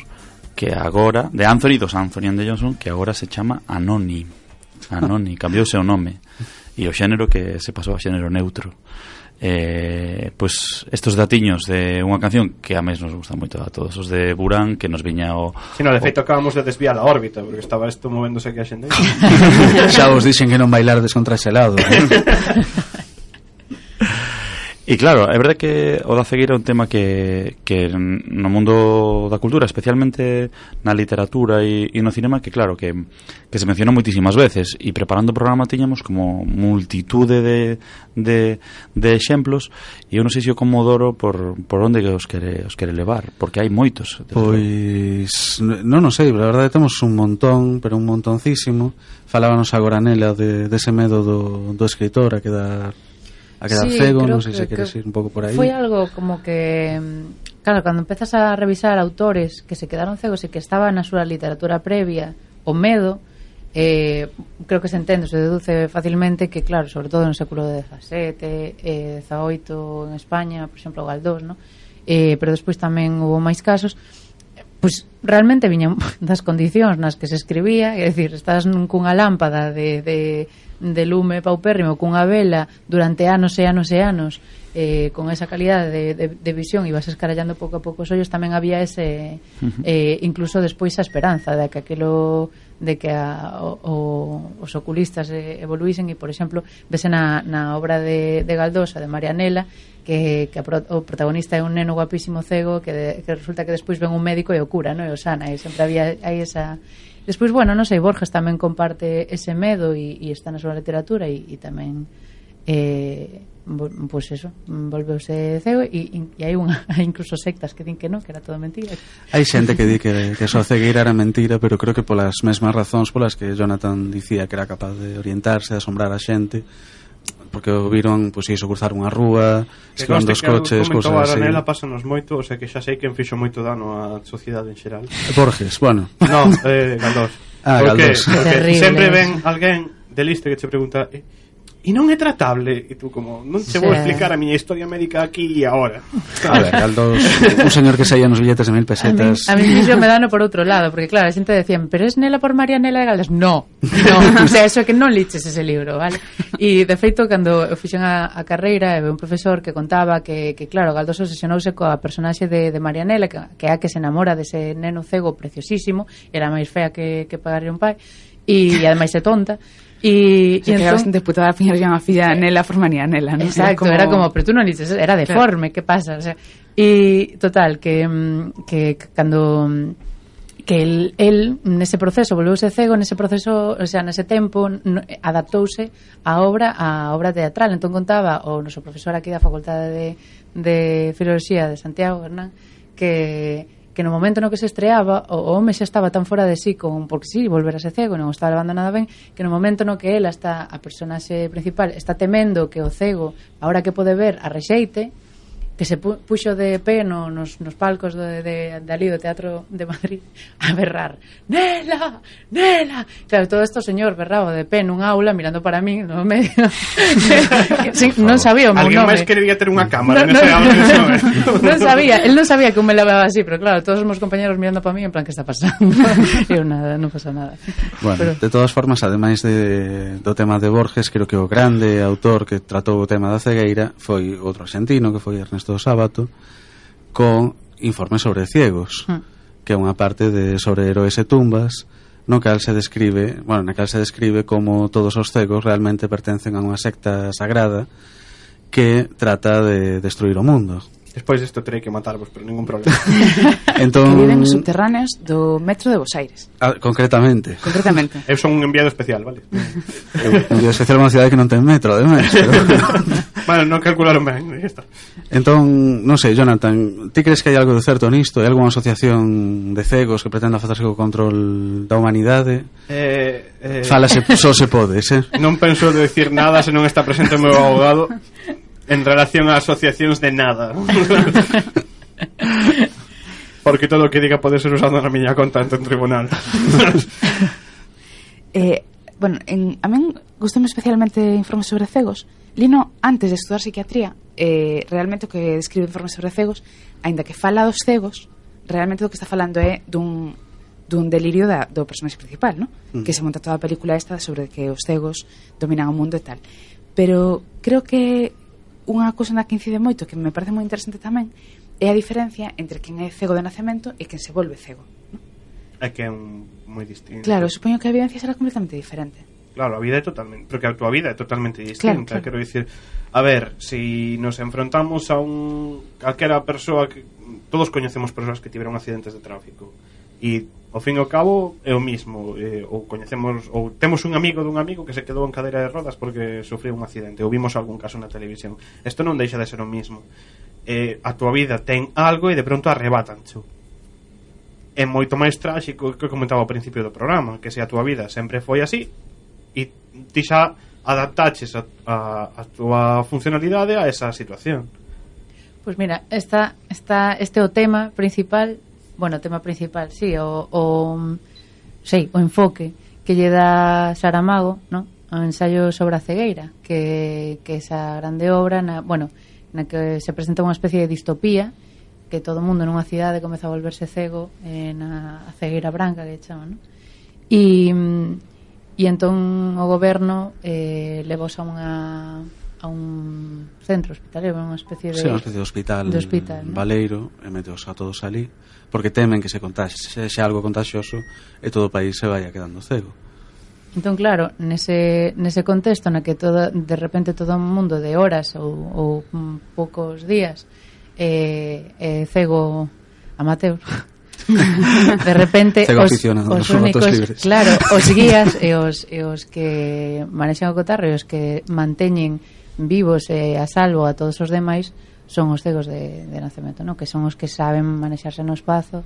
que agora, de Anthony dos Anthony and the Johnson que agora se chama Anoni Anoni, cambiou o seu nome e o xénero que se pasou a xénero neutro. Eh, pois estos datiños de unha canción que a mes nos gusta moito a todos. Os de Burán que nos viña o... Si, no, de feito o... acabamos de desviar a órbita porque estaba isto movéndose aquí a xente. Xa vos dixen que non bailardes contra ese lado eh? E claro, é verdade que o da cegueira é un tema que, que no mundo da cultura, especialmente na literatura e, e no cinema, que claro, que, que se menciona moitísimas veces. E preparando o programa tiñamos como multitude de, de, de exemplos e eu non sei se o comodoro por, por onde os quere, os quere levar, porque hai moitos. Pois, non o sei, a verdade temos un montón, pero un montoncísimo. Falábanos agora nela de, dese de medo do, do escritor a quedar a quedar sí, cego, non sei se queres ir un pouco por aí. Foi algo como que mm, claro, cando empezas a revisar autores que se quedaron cegos e que estaba na súa literatura previa o medo, eh, creo que se entende, se deduce facilmente que, claro, sobre todo no século XVII, eh, XVIII en España, por exemplo, Galdós, ¿no? eh, pero despois tamén hubo máis casos, pois pues, realmente viñan das condicións nas que se escribía, é dicir, estás nun, cunha lámpada de, de, de lume paupérrimo cunha vela durante anos e anos e anos eh, con esa calidade de, de, de visión ibas escarallando pouco a pouco os ollos tamén había ese eh, incluso despois a esperanza de que aquilo de que a, o, o, os oculistas eh, evoluísen e por exemplo vese na, na obra de, de Galdosa de Marianela que, que a pro, o protagonista é un neno guapísimo cego que, de, que resulta que despois ven un médico e o cura, non? e o sana e sempre había hai esa Despois, bueno, non sei, Borges tamén comparte ese medo e, e está na súa literatura e, e tamén eh, pois pues eso, volveuse cego e, e hai unha, hai incluso sectas que din que non, que era todo mentira. Hai xente que di que, que só cegueira era mentira, pero creo que polas mesmas razóns polas que Jonathan dicía que era capaz de orientarse, de asombrar a xente, porque o viron, pois iso, cruzar unha rúa, esquivando os coches, cousas así. Aranela pásanos moito, o sea que xa sei que fixo moito dano á sociedade en xeral. Borges, bueno. No, eh, Galdós. Ah, porque, Galdós. Porque, Terrible. sempre ven alguén de listo que che pregunta, eh, e non é tratable. E tú como non che sí. vou explicar a miña historia médica aquí e agora a ver, Galdós, un señor que saía nos billetes de mil pesetas. A mí, a mí me dano por outro lado porque claro, a xente decían pero es nela por Marianela de Galdas no, no, o sea, eso é que non liches ese libro vale? e de feito, cando eu fixen a, a carreira e un profesor que contaba que, que claro, Galdós obsesionouse coa personaxe de, de Marianela que, que é a que se enamora dese neno cego preciosísimo era máis fea que, que pagarle un pai e ademais é tonta. E, se e bastante putada, fiñaron a filla sí. nela, formaría nela, ¿no? Exacto, era como... era como, pero tú non dices, era deforme, claro. que pasa? O sea, e total, que, mm, que cando mm, que el, el nese proceso volveuse cego, nese proceso, o sea, nese tempo no, adaptouse a obra a obra teatral. Entón contaba o noso profesor aquí da Facultade de, de Filoloxía de Santiago, Hernán, que que no momento no que se estreaba o home xa estaba tan fora de sí con porque si sí, volverase cego non o está levando nada ben que no momento no que ela está a personaxe principal está temendo que o cego ahora que pode ver a rexeite que se pu puxo de pé no, nos, nos palcos de, de, de ali do Teatro de Madrid a berrar Nela, Nela claro, todo isto señor berraba de pé nun aula mirando para mí no medio sí, non sabía o meu nome máis quería ter unha cámara no, no, nese no, non sabía, el non sabía que me lavaba así pero claro, todos os meus compañeros mirando para mí en plan que está pasando? Eu nada, non pasa nada bueno, pero... de todas formas ademais de, do tema de Borges creo que o grande autor que tratou o tema da cegueira foi outro argentino que foi Ernesto o sábato con informe sobre ciegos, mm. que é unha parte de sobre heróis e tumbas, no cal se describe, bueno, na cal se describe como todos os cegos realmente pertencen a unha secta sagrada que trata de destruir o mundo. Despois disto terei que matarvos, pero ningún problema. entón... Que viven nos subterráneos do metro de Bos Aires. Ah, concretamente. Concretamente. Eu son un enviado especial, vale? eu, enviado especial unha cidade que non ten metro, ademais. Pero... bueno, non calcularon ben. Entón, non sei, Jonathan, ti crees que hai algo de certo nisto? Hai algunha asociación de cegos que pretenda facerse co control da humanidade? Eh, eh... Falase, só se podes, eh? Non penso de decir nada se non está presente o meu abogado en relación a asociacións de nada. Porque todo o que diga pode ser usado na miña conta ante un tribunal. eh, bueno, en, a min gustoume especialmente informes sobre cegos. Lino, antes de estudar psiquiatría, eh, realmente o que describe informes sobre cegos, aínda que fala dos cegos, realmente o que está falando é dun, dun delirio da, do personaxe principal, no? Mm. que se monta toda a película esta sobre que os cegos dominan o mundo e tal. Pero creo que unha cousa na que incide moito que me parece moi interesante tamén é a diferencia entre quen é cego de nacemento e quen se volve cego. É que é un, moi distinto. Claro, supoño que a evidencia será completamente diferente. Claro, a vida é totalmente, porque a tua vida é totalmente distinta, claro, claro. quero dicir, a ver, se si nos enfrontamos a un calquera persoa que todos coñecemos persoas que tiveron accidentes de tráfico e ao fin e ao cabo é o mismo eh, ou coñecemos ou temos un amigo dun amigo que se quedou en cadeira de rodas porque sofreu un accidente ou vimos algún caso na televisión. Isto non deixa de ser o mismo. Eh, a tua vida ten algo e de pronto arrebatancho é moito máis tráxico que comentaba ao principio do programa que se a tua vida sempre foi así e ti xa adaptaches a, a, a tua funcionalidade a esa situación. Pois pues mira, esta, esta, este é o tema principal bueno, o tema principal, sí, o, o sei, o enfoque que lle dá Saramago, ¿no? O ensaio sobre a cegueira, que, que esa grande obra, na, bueno, na que se presenta unha especie de distopía que todo o mundo nunha cidade comeza a volverse cego eh, na a cegueira branca que chaman, ¿no? E, e mm, entón o goberno eh, levosa unha a un centro hospitalario, unha especie de... Sí, unha especie de hospital, de hospital ¿no? Valeiro, e meteos a todos ali, porque temen que se contaxe, se, xa algo contagioso, e todo o país se vaya quedando cego. Entón, claro, nese, nese contexto na que todo, de repente todo o mundo de horas ou, ou poucos días eh, eh, cego amateur de repente cego os, os únicos libres. claro, os guías e os, e os que manexan o cotarro e os que manteñen vivos e a salvo a todos os demais son os cegos de, de nacemento, no? que son os que saben manexarse no espazo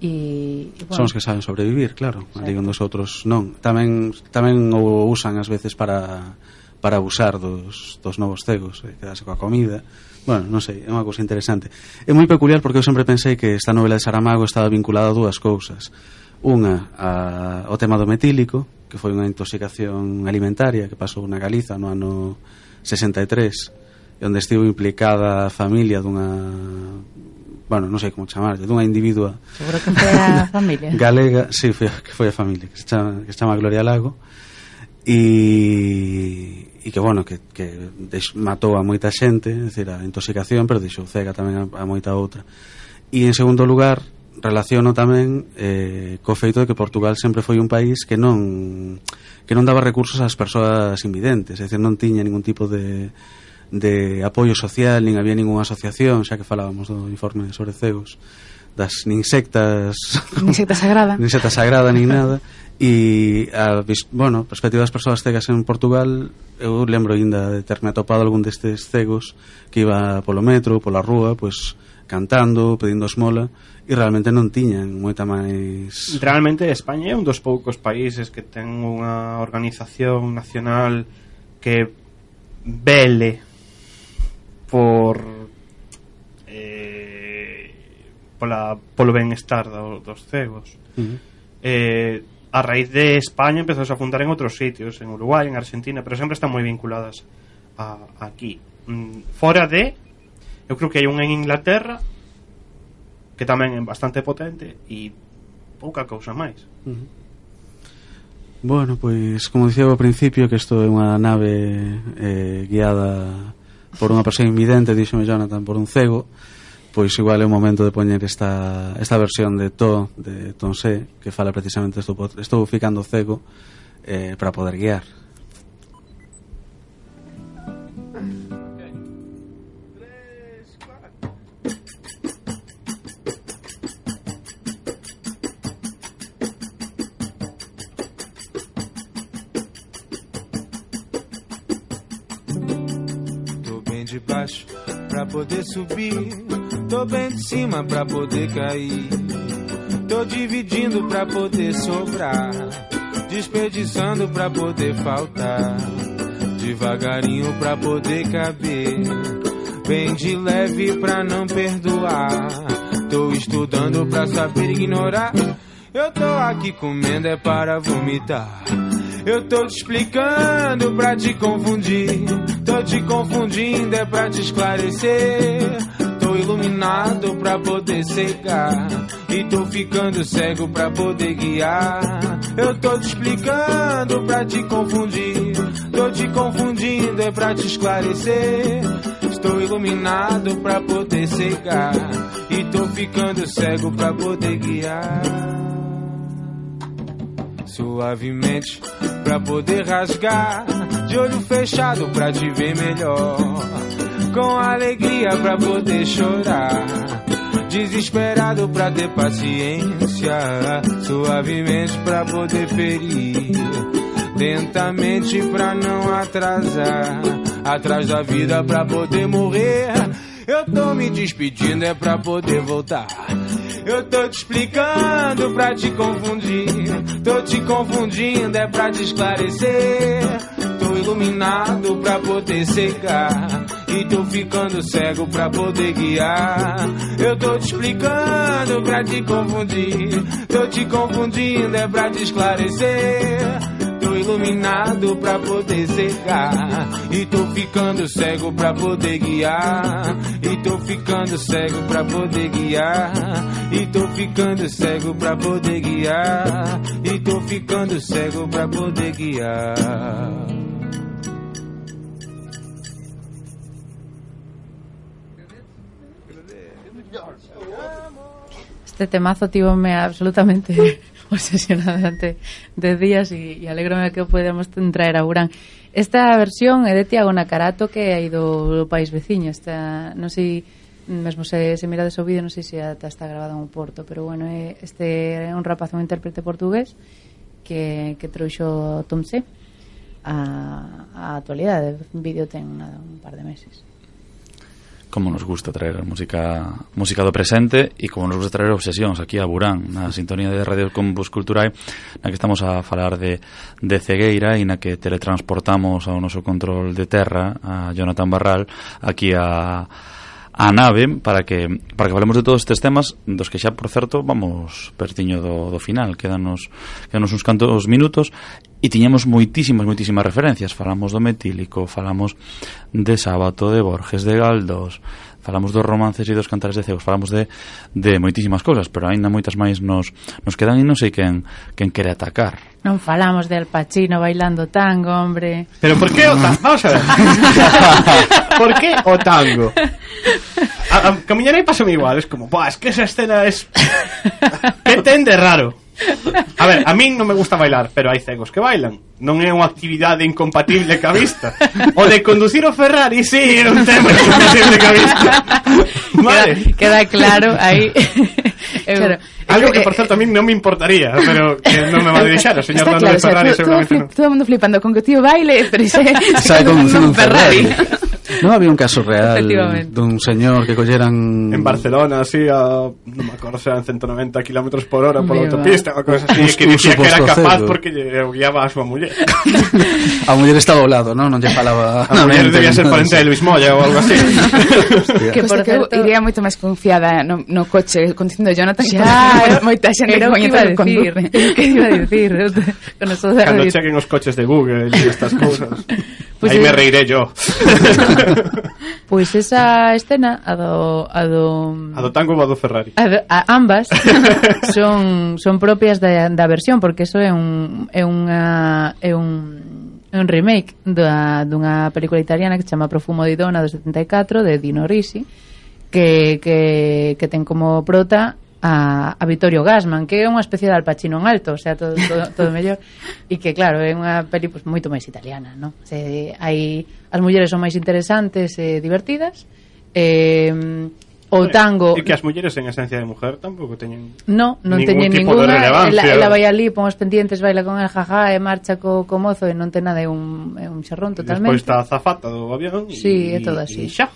e, e bueno, son os que saben sobrevivir, claro, digan dos outros non. Tamén tamén o usan ás veces para para abusar dos, dos novos cegos, e quedarse coa comida. Bueno, non sei, é unha cousa interesante. É moi peculiar porque eu sempre pensei que esta novela de Saramago estaba vinculada a dúas cousas. Unha, a, o tema do metílico, que foi unha intoxicación alimentaria que pasou na Galiza no ano 63 onde estivo implicada a familia dunha bueno, non sei como chamar, dunha individua. Seguro que foi a familia. Galega, si, sí, foi, que foi a familia que se chama, que se chama Gloria Lago. E, e que, bueno, que, que deix, matou a moita xente, é dicir, a intoxicación, pero deixou cega tamén a, a moita outra. E, en segundo lugar, relaciono tamén eh, co feito de que Portugal sempre foi un país que non que non daba recursos ás persoas invidentes, é dicir, non tiña ningún tipo de de apoio social, nin había ningunha asociación, xa que falábamos do informe sobre cegos das nin sectas nin secta sagrada. Nin secta sagrada nin nada. E a, bueno, perspectiva das persoas cegas en Portugal eu lembro ainda de terme atopado algún destes cegos que iba polo metro, pola rúa pois pues, cantando, pedindo esmola e realmente non tiñan moita máis Realmente España é un dos poucos países que ten unha organización nacional que vele por eh, pola, polo benestar do, dos cegos uh -huh. eh, a raíz de España empezou a fundar en outros sitios en Uruguai, en Argentina pero sempre están moi vinculadas a, a aquí mm, fora de Eu creo que hai unha en Inglaterra que tamén é bastante potente e pouca cousa máis. Bueno, pois como dicía ao principio que isto é unha nave eh, guiada por unha persoa invidente, díxome Jonathan, por un cego, pois igual é o momento de poñer esta, esta versión de To, de Tonse, que fala precisamente estou, estou ficando cego eh, para poder guiar. Poder subir. Tô bem de cima pra poder cair. Tô dividindo pra poder sobrar. Desperdiçando pra poder faltar. Devagarinho pra poder caber. Bem de leve pra não perdoar. Tô estudando pra saber ignorar. Eu tô aqui comendo é para vomitar. Eu tô te explicando pra te confundir. Tô te confundindo é pra te esclarecer. Tô iluminado pra poder cegar. E tô ficando cego pra poder guiar. Eu tô te explicando pra te confundir. Tô te confundindo é pra te esclarecer. Estou iluminado pra poder cegar. E tô ficando cego pra poder guiar suavemente pra poder rasgar, de olho fechado pra te ver melhor, com alegria pra poder chorar, desesperado pra ter paciência, suavemente pra poder ferir, lentamente pra não atrasar, atrás da vida pra poder morrer. Eu tô me despedindo é pra poder voltar. Eu tô te explicando pra te confundir. Tô te confundindo é pra te esclarecer. Tô iluminado pra poder cegar. E tô ficando cego pra poder guiar. Eu tô te explicando pra te confundir. Tô te confundindo é pra te esclarecer. Iluminado pra poder cegar. E tô ficando cego pra poder guiar. E tô ficando cego pra poder guiar. E tô ficando cego pra poder guiar. E tô ficando cego pra poder guiar. Este temazo tivome absolutamente obsesionada durante 10 días e, e alegrome que o podemos traer a Urán. Esta versión é de Tiago Nacarato que hai do, do país veciño. Esta, non sei, mesmo se, se mirades o vídeo, non sei se ata está grabado en Porto, pero bueno, é, este é un rapaz, un intérprete portugués que, que trouxo Tomse a, a actualidade. O vídeo ten nada, un par de meses como nos gusta traer música música do presente e como nos gusta traer obsesións aquí a Burán, na sintonía de Radio Combus Culturae, na que estamos a falar de, de cegueira e na que teletransportamos ao noso control de terra a Jonathan Barral aquí a a nave para que para que falemos de todos estes temas dos que xa por certo vamos pertiño do, do final quedanos, quedanos uns cantos minutos e tiñamos moitísimas moitísimas referencias falamos do metílico falamos de Sábato de Borges de Galdós falamos dos romances e dos cantares de cegos falamos de, de moitísimas cousas, pero aínda moitas máis nos, nos quedan e non sei quen, quen quere atacar. Non falamos de Al Pacino bailando tango, hombre. Pero por que o tango? Vamos a ver. por que o tango? a, a camiñar pasame igual, es como, "Buah, es que esa escena es que ten de raro." A ver, a min non me gusta bailar, pero hai cegos que bailan. Non é unha actividade incompatible ca vista. O de conducir o Ferrari, sí, é un tema incompatible ca vista. Vale. Queda, queda claro aí. Eu- Claro. Algo que, eh, eh, por certo, a mí non me importaría, pero que non me va a deixar o señor Está claro, de o sea, Ferrari, todo, todo seguramente non. mundo flipando con que o tío baile, pero se, Sabe conducir un Ferrari. Non había un caso real dun señor que colleran en Barcelona así a non me acordo se eran 190 km por hora pola autopista unha cosa así que dicía que era capaz porque lle guiaba a súa muller. a muller estaba ao lado, non? Non lle falaba. A muller debía ser parente de Luis Moya ou algo así. que por certo iría moito máis confiada no, no coche conducindo Jonathan. Xa, moita xente que coñece conducir. Que iba a dicir? Cando chequen os coches de Google e estas cousas. Aí me reiré yo. pois esa escena a do a do a do tango va do Ferrari. A, do, a ambas son son propias da, da versión porque eso é un é unha é un é un remake da, dunha película italiana que se chama Profumo di Donna do 74 de Dino Risi que, que, que ten como prota a, a Vittorio Gassman, que é unha especie de Alpacino en alto, o sea, todo, todo, todo mellor. E que, claro, é unha peli pues, moito máis italiana, non? Se, hai, as mulleres son máis interesantes e divertidas, eh, o tango... E que as mulleres en esencia de mujer tampouco teñen No, non ningún teñen tipo ninguna, de relevancia. Ela, ela vai ali, pon os pendientes, baila con el jajá e marcha co, co mozo e non ten nada, é un, é un xerrón totalmente. Despois está a zafata do avión. Sí, e, é todo así. E xa.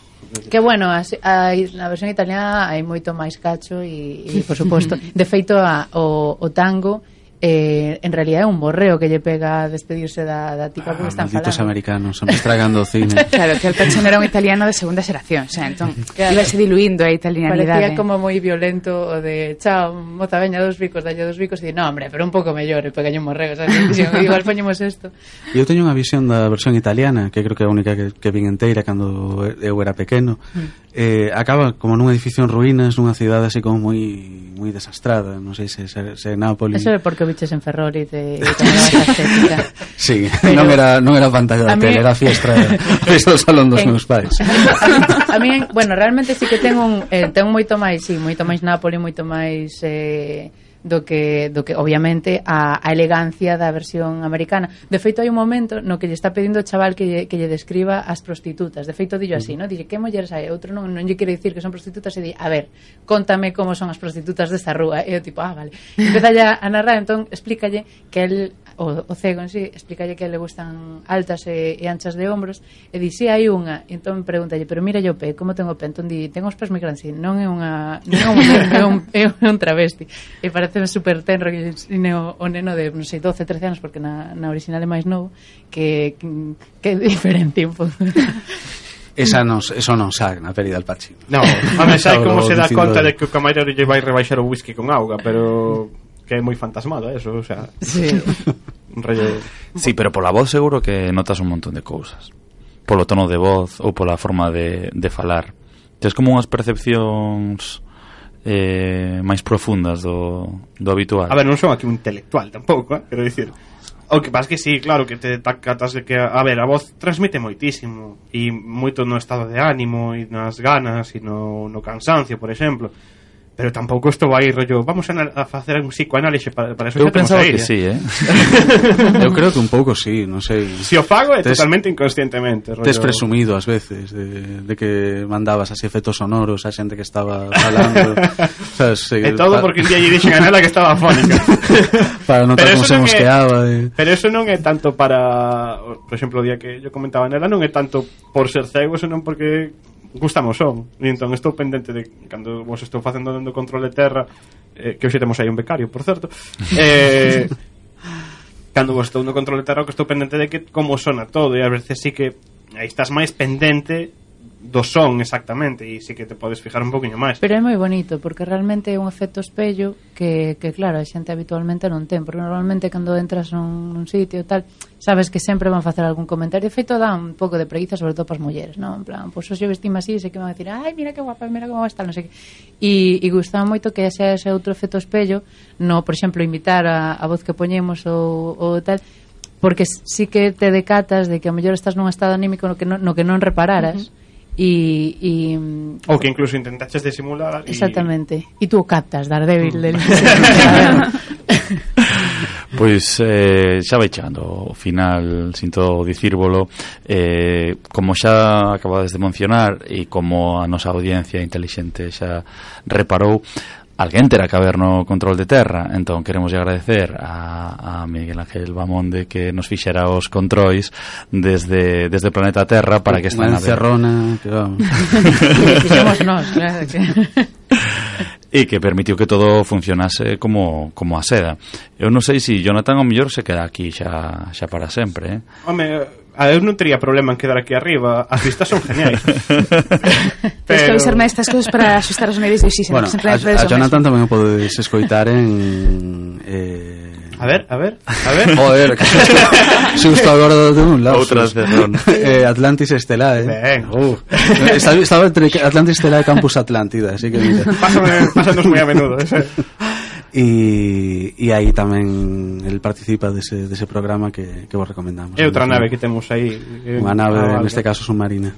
Que bueno, a, a, na versión italiana hai moito máis cacho e, e por suposto, de feito a, o, o tango eh, en realidad é un borreo que lle pega despedirse da, da tipa ah, porque están falando. americanos, son estragando o cine. Claro, que el Pacino era un italiano de segunda xeración, xa, entón, claro. ibase diluindo a italianidade. Parecía ¿eh? como moi violento o de, chao, moza, veña dos bicos, dalle dos bicos, e no, hombre, pero un pouco mellor, e pegaño un borreo, xa, igual poñemos isto. Eu teño unha visión da versión italiana, que creo que é a única que, que vin enteira cando eu era pequeno, mm. eh, acaba como nun edificio en ruínas, nunha cidade así como moi moi desastrada, non sei se, se, se Nápoles. Eso é porque peluches en Ferrari de, de estética. Sí, pero... non era non era pantalla da tele, mí... era fiestra do salón dos en... meus pais. a mí, bueno, realmente sí que ten un eh, ten moito máis, sí, moito máis Nápoli, moito máis eh, do que do que obviamente a, a elegancia da versión americana. De feito hai un momento no que lle está pedindo o chaval que lle, que lle describa as prostitutas. De feito dillo así, no? Dixe que mulleres hai, outro non non lle quere dicir que son prostitutas e di, a ver, contame como son as prostitutas desta rúa. E eu tipo, ah, vale. Empeza a narrar, entón explícalle que el o, o cego en sí, explicalle que le gustan altas e, e anchas de hombros, e di, si sí, hai unha, entón pregúntalle, pero mira o pé, como ten o pé? Entón di, ten os pés moi grandes, non é unha, non é un, é un, é un, é un travesti. E parece super tenro que o, o neno de, non sei, 12, 13 anos, porque na, na original é máis novo, que, que diferente un pouco. Esa non, eso non sabe na peli del Pacino. No, a ver, sai como se dá conta de que o camareiro lle vai rebaixar o whisky con auga, pero que é moi fantasmado eso, o sea. Sí. Rollo... Sí, pero pola voz seguro que notas un montón de cousas. Polo tono de voz ou pola forma de, de falar. Tes como unhas percepcións eh, máis profundas do, do habitual. A ver, non son aquí un intelectual tampouco, eh? quero dicir. O que pasa que sí, claro, que te tacatas de que, a ver, a voz transmite moitísimo e moito no estado de ánimo e nas ganas e no, no cansancio, por exemplo Pero tampouco isto vai rollo, vamos a, a facer un psicoanálise para, para eso Eu pensaba aí, que eh? sí, eh? Eu creo que un pouco sí, non sei. Se si o fago é tes, totalmente inconscientemente, rollo. Tes presumido ás veces de, de que mandabas así efectos sonoros a xente que estaba falando. sabes, e todo para... porque un día lle dixen a Nela que estaba afónica. para notar pero como se mosqueaba. É, de... Pero eso non é tanto para, por exemplo, o día que yo comentaba Nela, non é tanto por ser cego, senón porque gustamos o son e entón estou pendente de cando vos estou facendo dando control de terra eh, que hoxe temos aí un becario, por certo. Eh, cando vos estou no control de terra o que estou pendente de que como sona todo e ás veces sí que aí estás máis pendente do son exactamente e si que te podes fijar un poquinho máis. Pero é moi bonito porque realmente é un efecto espello que, que claro, a xente habitualmente non ten, porque normalmente cando entras nun, nun sitio e tal, sabes que sempre van facer algún comentario, de feito dá un pouco de preguiza sobre todo para as mulleres, non? En plan, pois pues, se eu vestime así, sei que van a decir, "Ai, mira que guapa, mira como está", non sei que. E, e gustaba moito que ese, ese outro efecto espello, no, por exemplo, imitar a, a voz que poñemos ou, ou tal, porque sí que te decatas de que a mellor estás nun estado anímico no que non, no que non repararas. Uh -huh e, e ou que incluso intentaches de simular exactamente, e y... tú captas Daredevil débil del Pois eh, xa vai chegando o final, sinto dicírvolo. Eh, Como xa acabades de mencionar E como a nosa audiencia intelixente xa reparou alguén terá que haber no control de terra entón queremos agradecer a, a Miguel Ángel Bamonde que nos fixera os controis desde, desde Planeta Terra para que esta a ver... Encerrona, que vamos. Fixemos nós, claro que e que permitiu que todo funcionase como, como a seda. Eu non sei se si Jonathan ao mellor se queda aquí xa, xa para sempre. Eh? Home, a eu non teria problema en quedar aquí arriba as vistas son geniais pero... tens que avisarme estas cousas para asustar os medios de Xixen bueno, a, a Jonathan tamén o podes escoitar en eh, A ver, a ver, a ver. Joder, que susto agora de un lado. Outra cerrón. Eh, Atlantis Estelá, eh. Ben, uh. Eh, estaba, estaba entre Atlantis Estelá e Campus Atlántida, así que mira. Pásame, pásanos moi a menudo, ¿eh? ese. E, e aí tamén el participa dese, dese programa que, que vos recomendamos. É outra nave que temos aí. Eh, Unha nave, ah, neste caso submarina.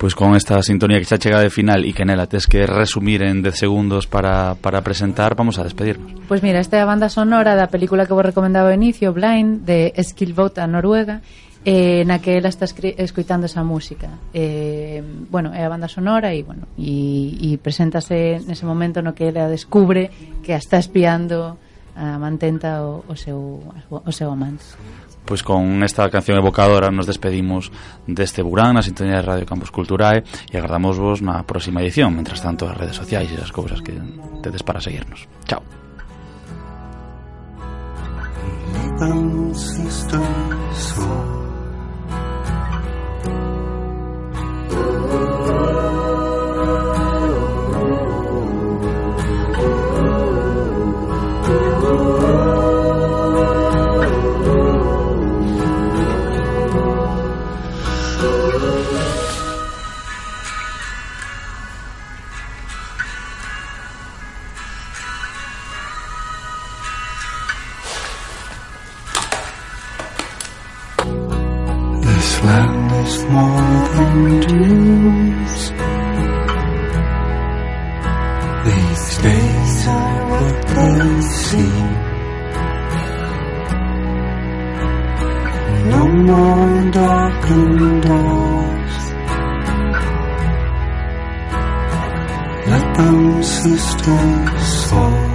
Pois con esta sintonía que xa chega de final e que nela tes que resumir en 10 segundos para, para presentar, vamos a despedirnos. Pois pues mira, esta é a banda sonora da película que vos recomendaba ao inicio, Blind, de Skillbota, Noruega, eh, na que ela está escoitando esa música eh, bueno, é a banda sonora e bueno, e, e preséntase nese momento no que ela descubre que a está espiando a mantenta o, o, seu, o seu amante Pois con esta canción evocadora nos despedimos deste Burán na sintonía de Radio Campus Culturae e agardamos vos na próxima edición, mentras tanto as redes sociais e as cousas que tedes para seguirnos. Chao. These days are what they seem. No more darkened doors. Let them sisters soar.